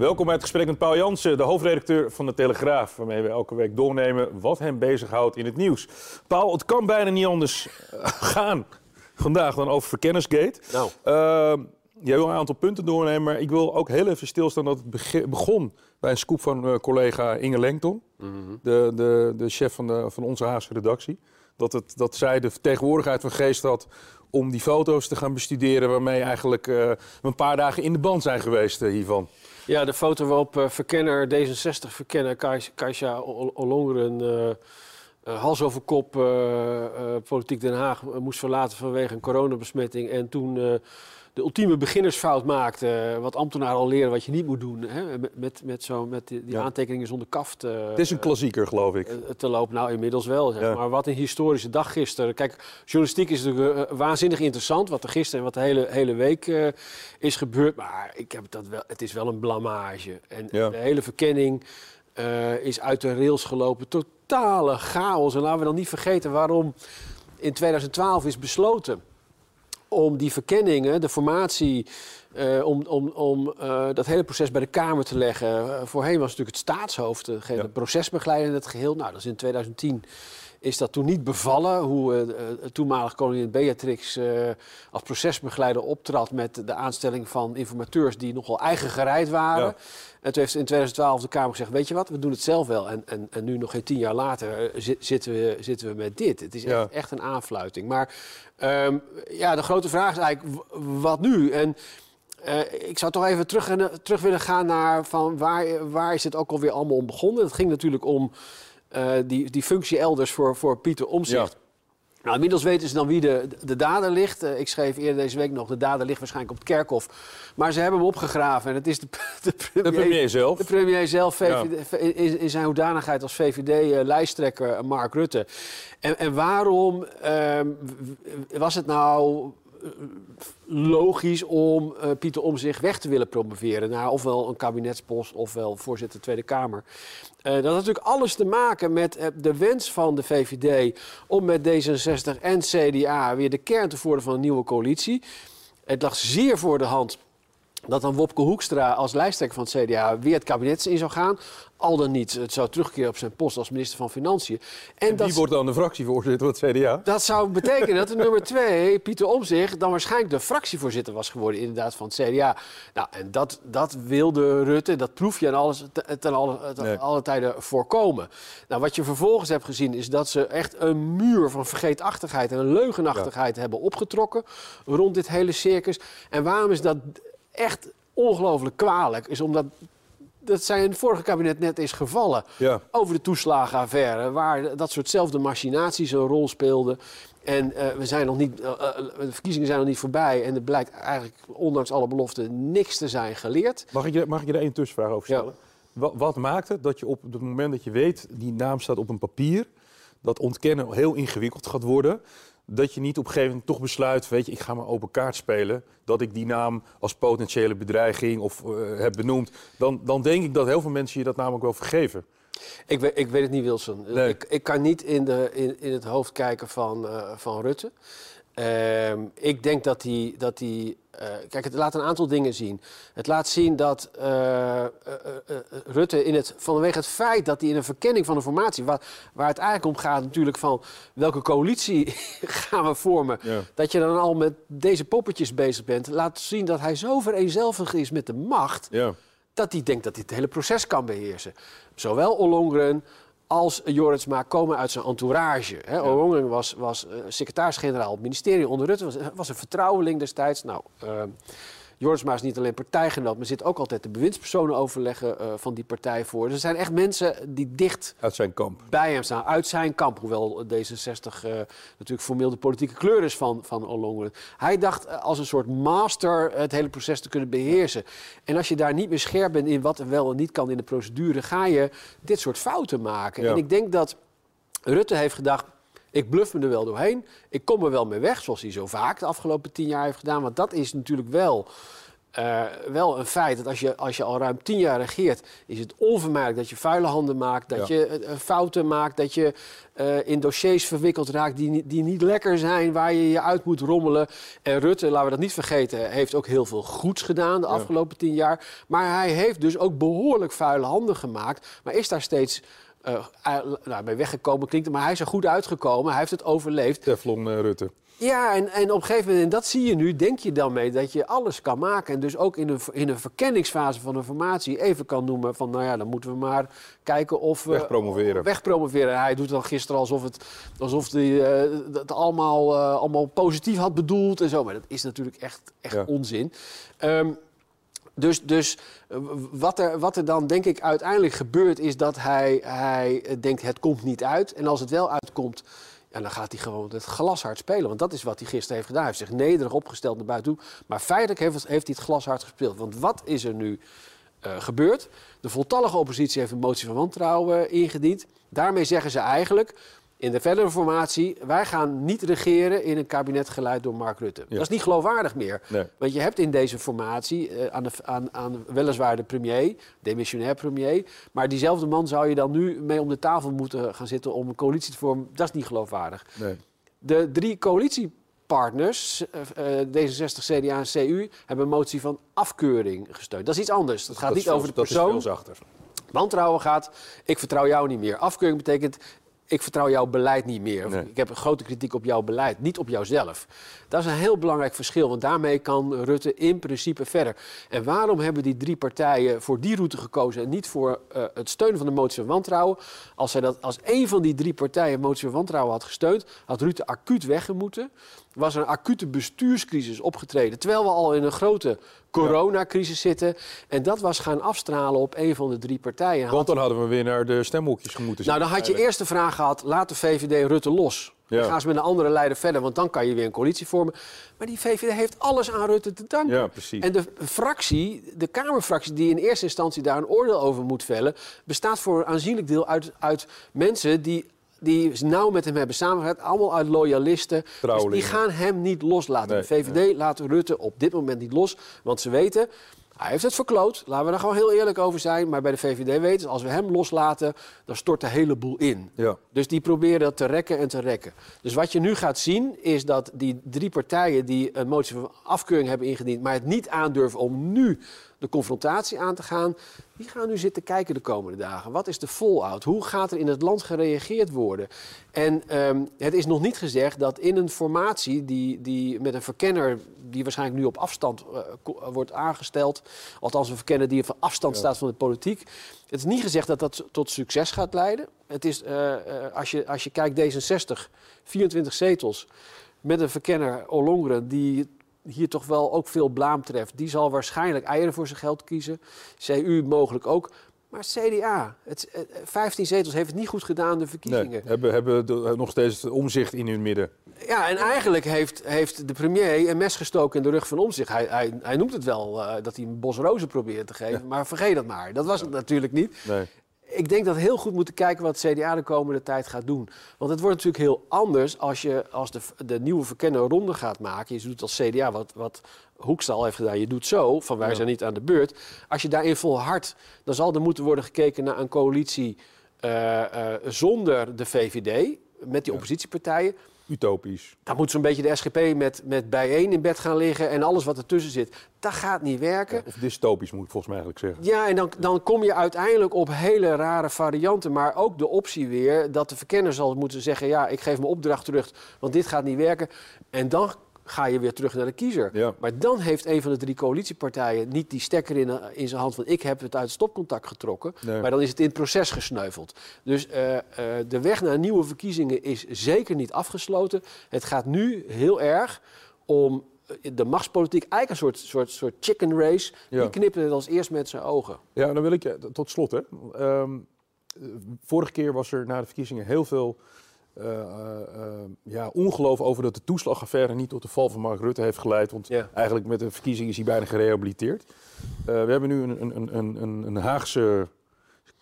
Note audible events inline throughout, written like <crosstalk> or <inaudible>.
Welkom bij het gesprek met Paul Jansen, de hoofdredacteur van de Telegraaf, waarmee we elke week doornemen wat hem bezighoudt in het nieuws. Paul, het kan bijna niet anders eh, gaan vandaag dan over Verkennisgate. Nou. Uh, jij wil een aantal punten doornemen, maar ik wil ook heel even stilstaan dat het begon bij een scoop van eh, collega Inge Lengton, de, de, de chef van, de, van onze Haagse redactie. Dat, het, dat zij de vertegenwoordigheid van geest had om die foto's te gaan bestuderen, waarmee eigenlijk eh, een paar dagen in de band zijn geweest eh, hiervan. Ja, de foto waarop eh, verkenner, D66-verkenner Kajsa Ol- Ollongren eh, eh, hals over kop eh, eh, Politiek Den Haag eh, moest verlaten vanwege een coronabesmetting. En toen eh, de ultieme beginnersfout maakte, eh, wat ambtenaren al leren wat je niet moet doen. Hè, met, met, zo, met die, die Ja. aantekeningen zonder kaft eh, Het is een klassieker, geloof ik. eh, te lopen. Nou, inmiddels wel. Zeg Ja. Maar wat een historische dag gisteren. Kijk, journalistiek is natuurlijk eh, waanzinnig interessant. Wat er gisteren en wat de hele, hele week eh, is gebeurd. Maar ik heb dat wel, het is wel een blamage. En Ja. de hele verkenning eh, is uit de rails gelopen. Totale chaos. En laten we dan niet vergeten waarom in 2012 is besloten om die verkenningen, de formatie, eh, om, om, om eh, dat hele proces bij de Kamer te leggen. Eh, voorheen was natuurlijk het staatshoofd, degene Ja. de procesbegeleider in het geheel. Nou, dat is in 2010 is dat toen niet bevallen, hoe eh, eh, toenmalig koningin Beatrix eh, als procesbegeleider optrad met de aanstelling van informateurs die nogal eigen gereid waren. Ja. En toen heeft in 2012 de Kamer gezegd, weet je wat, we doen het zelf wel. En, en, en nu nog geen tien jaar later zi- zitten, we, zitten we met dit. Het is Ja. echt, echt een aanfluiting. Maar ehm, ja, de grote vraag is eigenlijk, wat nu? En ik zou toch even terug, terug willen gaan naar van waar, waar is het ook alweer allemaal om begonnen? Het ging natuurlijk om eh, die, die functie elders voor, voor Pieter Omtzigt. Nou, inmiddels weten ze dan wie de, de dader ligt. Eh, ik schreef eerder deze week nog, de dader ligt waarschijnlijk op het kerkhof. Maar ze hebben hem opgegraven en het is de, <laughs> de, De premier zelf. de premier zelf VVD, in, in zijn hoedanigheid als VVD-lijsttrekker eh, Mark Rutte. En, en waarom ehm, was het nou logisch om eh, Pieter Omzicht weg te willen promoveren naar ofwel een kabinetspost ofwel voorzitter Tweede Kamer? Eh, dat had natuurlijk alles te maken met eh, de wens van de VVD om met D66 en CDA weer de kern te vormen van een nieuwe coalitie. Het lag zeer voor de hand dat dan Wopke Hoekstra als lijsttrekker van het CDA weer het kabinet in zou gaan. Al dan niet, het zou terugkeren op zijn post als minister van Financiën. En, En dat, wie wordt dan de fractievoorzitter van het CDA? dat zou betekenen dat de nummer twee, Pieter Omzicht, dan waarschijnlijk de fractievoorzitter was geworden inderdaad van het CDA. Nou, en dat, dat wilde Rutte, dat proef je aan alles, te- ten alle, ten Nee. alle tijden voorkomen. Nou, wat je vervolgens hebt gezien is dat ze echt een muur van vergeetachtigheid en een leugenachtigheid hebben opgetrokken rond dit hele circus. En waarom is dat echt ongelooflijk kwalijk? Is omdat dat zijn in het vorige kabinet net is gevallen. Ja. Over de toeslagenaffaire, waar dat soortzelfde machinaties een rol speelden. En eh, we zijn nog niet, eh, eh, de verkiezingen zijn nog niet voorbij. En er blijkt eigenlijk, ondanks alle beloften, niks te zijn geleerd. Mag ik je, mag ik je er één tussenvraag over stellen? Wat, wat maakt het dat je op het moment dat je weet, die naam staat op een papier, dat ontkennen heel ingewikkeld gaat worden, dat je niet op een gegeven moment toch besluit, weet je, ik ga maar open kaart spelen, dat ik die naam als potentiële bedreiging of eh, heb benoemd, dan, dan denk ik dat heel veel mensen je dat namelijk wel vergeven. Ik weet, ik weet het niet, Wilson. Nee. Ik, ik kan niet in, de, in, in het hoofd kijken van, eh, van Rutte. Ehm, ik denk dat hij. Dat hij eh, kijk, het laat een aantal dingen zien. Het laat zien dat eh, eh, Rutte in het, vanwege het feit dat hij in een verkenning van de formatie, waar, waar het eigenlijk om gaat natuurlijk van welke coalitie <laughs> gaan we vormen, Ja. dat je dan al met deze poppetjes bezig bent, laat zien dat hij zo vereenzelvigd is met de macht, Ja. dat hij denkt dat hij het hele proces kan beheersen. Zowel Ollongren als Joritsma komen uit zijn entourage. Hè. Ollongren was, was eh, secretaris-generaal op het ministerie onder Rutte, was, was een vertrouweling destijds. Nou, eh, Jorisma is niet alleen partijgenoot, maar zit ook altijd de bewindspersonen overleggen uh, van die partij voor. Dus er zijn echt mensen die dicht uit zijn kamp. bij hem staan, uit zijn kamp. Hoewel D66 uh, natuurlijk formeel de politieke kleur is van, van. Hij dacht uh, als een soort master het hele proces te kunnen beheersen. En als je daar niet meer scherp bent in wat er wel en niet kan in de procedure, ga je dit soort fouten maken. Ja. En ik denk dat Rutte heeft gedacht. Ik bluff me er wel doorheen. Ik kom er wel mee weg, zoals hij zo vaak de afgelopen tien jaar heeft gedaan. Want dat is natuurlijk wel, uh, wel een feit. Dat als je, als je al ruim tien jaar regeert, is het onvermijdelijk dat je vuile handen maakt. Dat ja. je uh, fouten maakt. Dat je uh, in dossiers verwikkeld raakt die, die niet lekker zijn. Waar je je uit moet rommelen. En Rutte, laten we dat niet vergeten, heeft ook heel veel goeds gedaan de ja. afgelopen tien jaar. Maar hij heeft dus ook behoorlijk vuile handen gemaakt. Maar is daar steeds uh, nou, bij weggekomen klinkt maar hij is er goed uitgekomen. Hij heeft het overleefd. Teflon uh, Rutte. Ja, en, en op een gegeven moment, en dat zie je nu, denk je dan mee dat je alles kan maken. En dus ook in een, in een verkenningsfase van een formatie even kan noemen van, nou ja, dan moeten we maar kijken of we... Wegpromoveren. Wegpromoveren. Hij doet dan gisteren alsof het, alsof hij uh, het allemaal, allemaal positief had bedoeld en zo. Maar dat is natuurlijk echt, echt ja. onzin. Um, dus, dus wat, er, wat er dan denk ik uiteindelijk gebeurt is dat hij, hij denkt het komt niet uit. En als het wel uitkomt, ja, dan gaat hij gewoon het glashard spelen. Want dat is wat hij gisteren heeft gedaan. Hij heeft zich nederig opgesteld naar buiten toe. Maar feitelijk heeft, hij het glashard gespeeld. Want wat is er nu uh, gebeurd? De voltallige oppositie heeft een motie van wantrouwen ingediend. Daarmee zeggen ze eigenlijk in de verdere formatie, wij gaan niet regeren in een kabinet geleid door Mark Rutte. Ja. Dat is niet geloofwaardig meer. Nee. Want je hebt in deze formatie uh, aan, de, aan, aan weliswaar de premier, demissionair premier, maar diezelfde man zou je dan nu mee om de tafel moeten gaan zitten om een coalitie te vormen. Dat is niet geloofwaardig. Nee. De drie coalitiepartners, uh, D66, CDA en CU, hebben een motie van afkeuring gesteund. Dat is iets anders. Dat gaat dat niet veel, over de persoon. Dat is veel zachter. Wantrouwen gaat, ik vertrouw jou niet meer. Afkeuring betekent, ik vertrouw jouw beleid niet meer. Of Nee. Ik heb een grote kritiek op jouw beleid, niet op jouzelf. Dat is een heel belangrijk verschil, want daarmee kan Rutte in principe verder. En waarom hebben die drie partijen voor die route gekozen en niet voor uh, het steunen van de motie van wantrouwen? Als, zij dat, als één van die drie partijen motie van wantrouwen had gesteund, had Rutte acuut weggemoeten. Was er een acute bestuurscrisis opgetreden, terwijl we al in een grote coronacrisis zitten. En dat was gaan afstralen op een van de drie partijen. Want dan hadden we weer naar de stemhokjes moeten Nou, dan had je eerst de vraag gehad, laat de VVD Rutte los. Ja. Dan gaan ze met een andere leider verder, want dan kan je weer een coalitie vormen. Maar die VVD heeft alles aan Rutte te danken. Ja, precies. En de fractie, de Kamerfractie, die in eerste instantie daar een oordeel over moet vellen, bestaat voor een aanzienlijk deel uit, uit mensen die die nauw met hem hebben samengewerkt, allemaal uit loyalisten. Dus die gaan hem niet loslaten. Nee, de VVD nee. laat Rutte op dit moment niet los, want ze weten... Hij heeft het verkloot, laten we daar gewoon heel eerlijk over zijn. Maar bij de VVD weten ze, als we hem loslaten, dan stort de hele boel in. Ja. Dus die proberen dat te rekken en te rekken. Dus wat je nu gaat zien, is dat die drie partijen die een motie van afkeuring hebben ingediend, maar het niet aandurven om nu de confrontatie aan te gaan, die gaan nu zitten kijken de komende dagen. Wat is de fallout? Hoe gaat er in het land gereageerd worden? En um, het is nog niet gezegd dat in een formatie die, die met een verkenner die waarschijnlijk nu op afstand uh, wordt aangesteld, althans een verkenner die van afstand ja. staat van de politiek, het is niet gezegd dat dat tot succes gaat leiden. Het is, uh, uh, als, je, als je kijkt D66, 24 zetels met een verkenner Ollongren die hier toch wel ook veel blaam treft. Die zal waarschijnlijk eieren voor zijn geld kiezen. CU mogelijk ook. Maar CDA, het, 15 zetels heeft het niet goed gedaan de verkiezingen. Nee, hebben, hebben de, nog steeds omzicht in hun midden. Ja, en eigenlijk heeft, heeft de premier een mes gestoken in de rug van omzicht. Hij, hij, hij noemt het wel uh, dat hij een bos rozen probeert te geven, ja. maar vergeet dat maar. Dat was het natuurlijk niet. Nee. Ik denk dat we heel goed moeten kijken wat het CDA de komende tijd gaat doen. Want het wordt natuurlijk heel anders als je als de, de nieuwe verkenner ronde gaat maken. Je doet als CDA wat, wat Hoekstal heeft gedaan. Je doet zo, van wij ja. zijn niet aan de beurt. Als je daarin volhardt, dan zal er moeten worden gekeken naar een coalitie uh, uh, zonder de VVD. Met die oppositiepartijen. Utopisch. Dan moet zo'n beetje de SGP met, met bijeen in bed gaan liggen en alles wat ertussen zit. Dat gaat niet werken. Ja, of dystopisch moet ik volgens mij eigenlijk zeggen. Ja, en dan, dan kom je uiteindelijk op hele rare varianten. Maar ook de optie weer dat de verkenner zal moeten zeggen... ja, ik geef mijn opdracht terug, want dit gaat niet werken. En dan ga je weer terug naar de kiezer. Ja. Maar dan heeft een van de drie coalitiepartijen niet die stekker in, in zijn hand van ik heb het uit het stopcontact getrokken. Nee. Maar dan is het in het proces gesneuveld. Dus uh, uh, de weg naar nieuwe verkiezingen is zeker niet afgesloten. Het gaat nu heel erg om de machtspolitiek, eigenlijk een soort, soort, soort chicken race, Ja. die knipte het als eerst met zijn ogen. Ja, dan wil ik je tot slot. Hè. Ehm, eh, vorige keer was er na de verkiezingen heel veel eh, eh, eh, ja, ongeloof over dat de toeslagaffaire niet tot de val van Mark Rutte heeft geleid. Want Ja. eigenlijk met de verkiezingen is hij bijna gerehabiliteerd. Eh, we hebben nu een, een, een, een, een Haagse,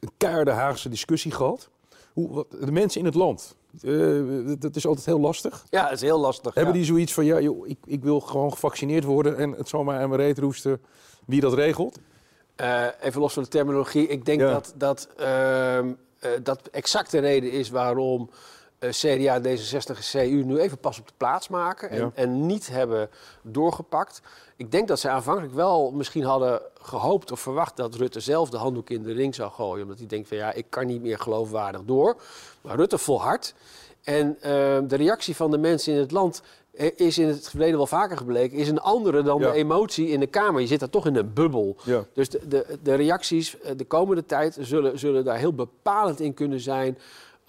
een keiharde Haagse discussie gehad. Hoe, wat, de mensen in het land, eh, dat is altijd heel lastig. Ja, het is heel lastig. Hebben ja. die zoiets van, ja, joh, ik, ik wil gewoon gevaccineerd worden en het zal maar aan mijn reet roesten wie dat regelt? Eh, even los van de terminologie. Ik denk Ja. dat dat, ehm, eh, dat exact de reden is waarom eh, CDA, D66 en CU nu even pas op de plaats maken en, Ja. en niet hebben doorgepakt. Ik denk dat ze aanvankelijk wel misschien hadden gehoopt of verwacht dat Rutte zelf de handdoek in de ring zou gooien. Omdat hij denkt van ja, ik kan niet meer geloofwaardig door. Maar Rutte volhardt. En ehm, de reactie van de mensen in het land eh, is in het verleden wel vaker gebleken, is een andere dan Ja. de emotie in de Kamer. Je zit daar toch in een bubbel. Ja. Dus de, de, de reacties eh, de komende tijd zullen, zullen daar heel bepalend in kunnen zijn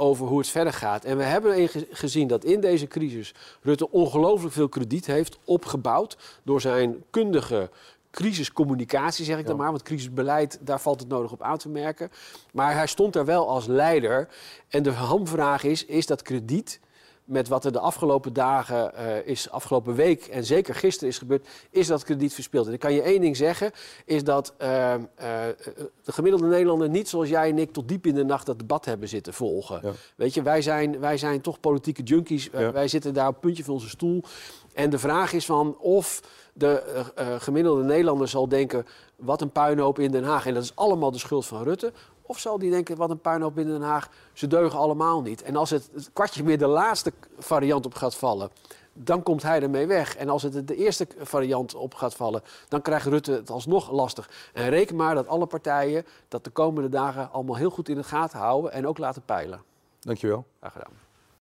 over hoe het verder gaat. En we hebben gezien dat in deze crisis Rutte ongelooflijk veel krediet heeft opgebouwd door zijn kundige crisiscommunicatie, zeg ik dan maar. Want crisisbeleid, daar valt het nodig op aan te merken. Maar hij stond er wel als leider. En de hamvraag is, is dat krediet met wat er de afgelopen dagen eh, is, afgelopen week en zeker gisteren is gebeurd, is dat krediet verspild. En ik kan je één ding zeggen, is dat eh, eh, de gemiddelde Nederlander niet zoals jij en ik tot diep in de nacht dat debat hebben zitten volgen. Ja. Weet je, wij zijn, wij zijn toch politieke junkies, Ja. wij zitten daar op het puntje van onze stoel. En de vraag is van of de eh, gemiddelde Nederlander zal denken, wat een puinhoop in Den Haag. En dat is allemaal de schuld van Rutte. Of zal die denken, wat een puinhoop in Den Haag, ze deugen allemaal niet. En als het, het kwartje meer de laatste variant op gaat vallen, dan komt hij ermee weg. En als het de eerste variant op gaat vallen, dan krijgt Rutte het alsnog lastig. En reken maar dat alle partijen dat de komende dagen allemaal heel goed in de gaten houden en ook laten peilen. Dankjewel. Graag gedaan.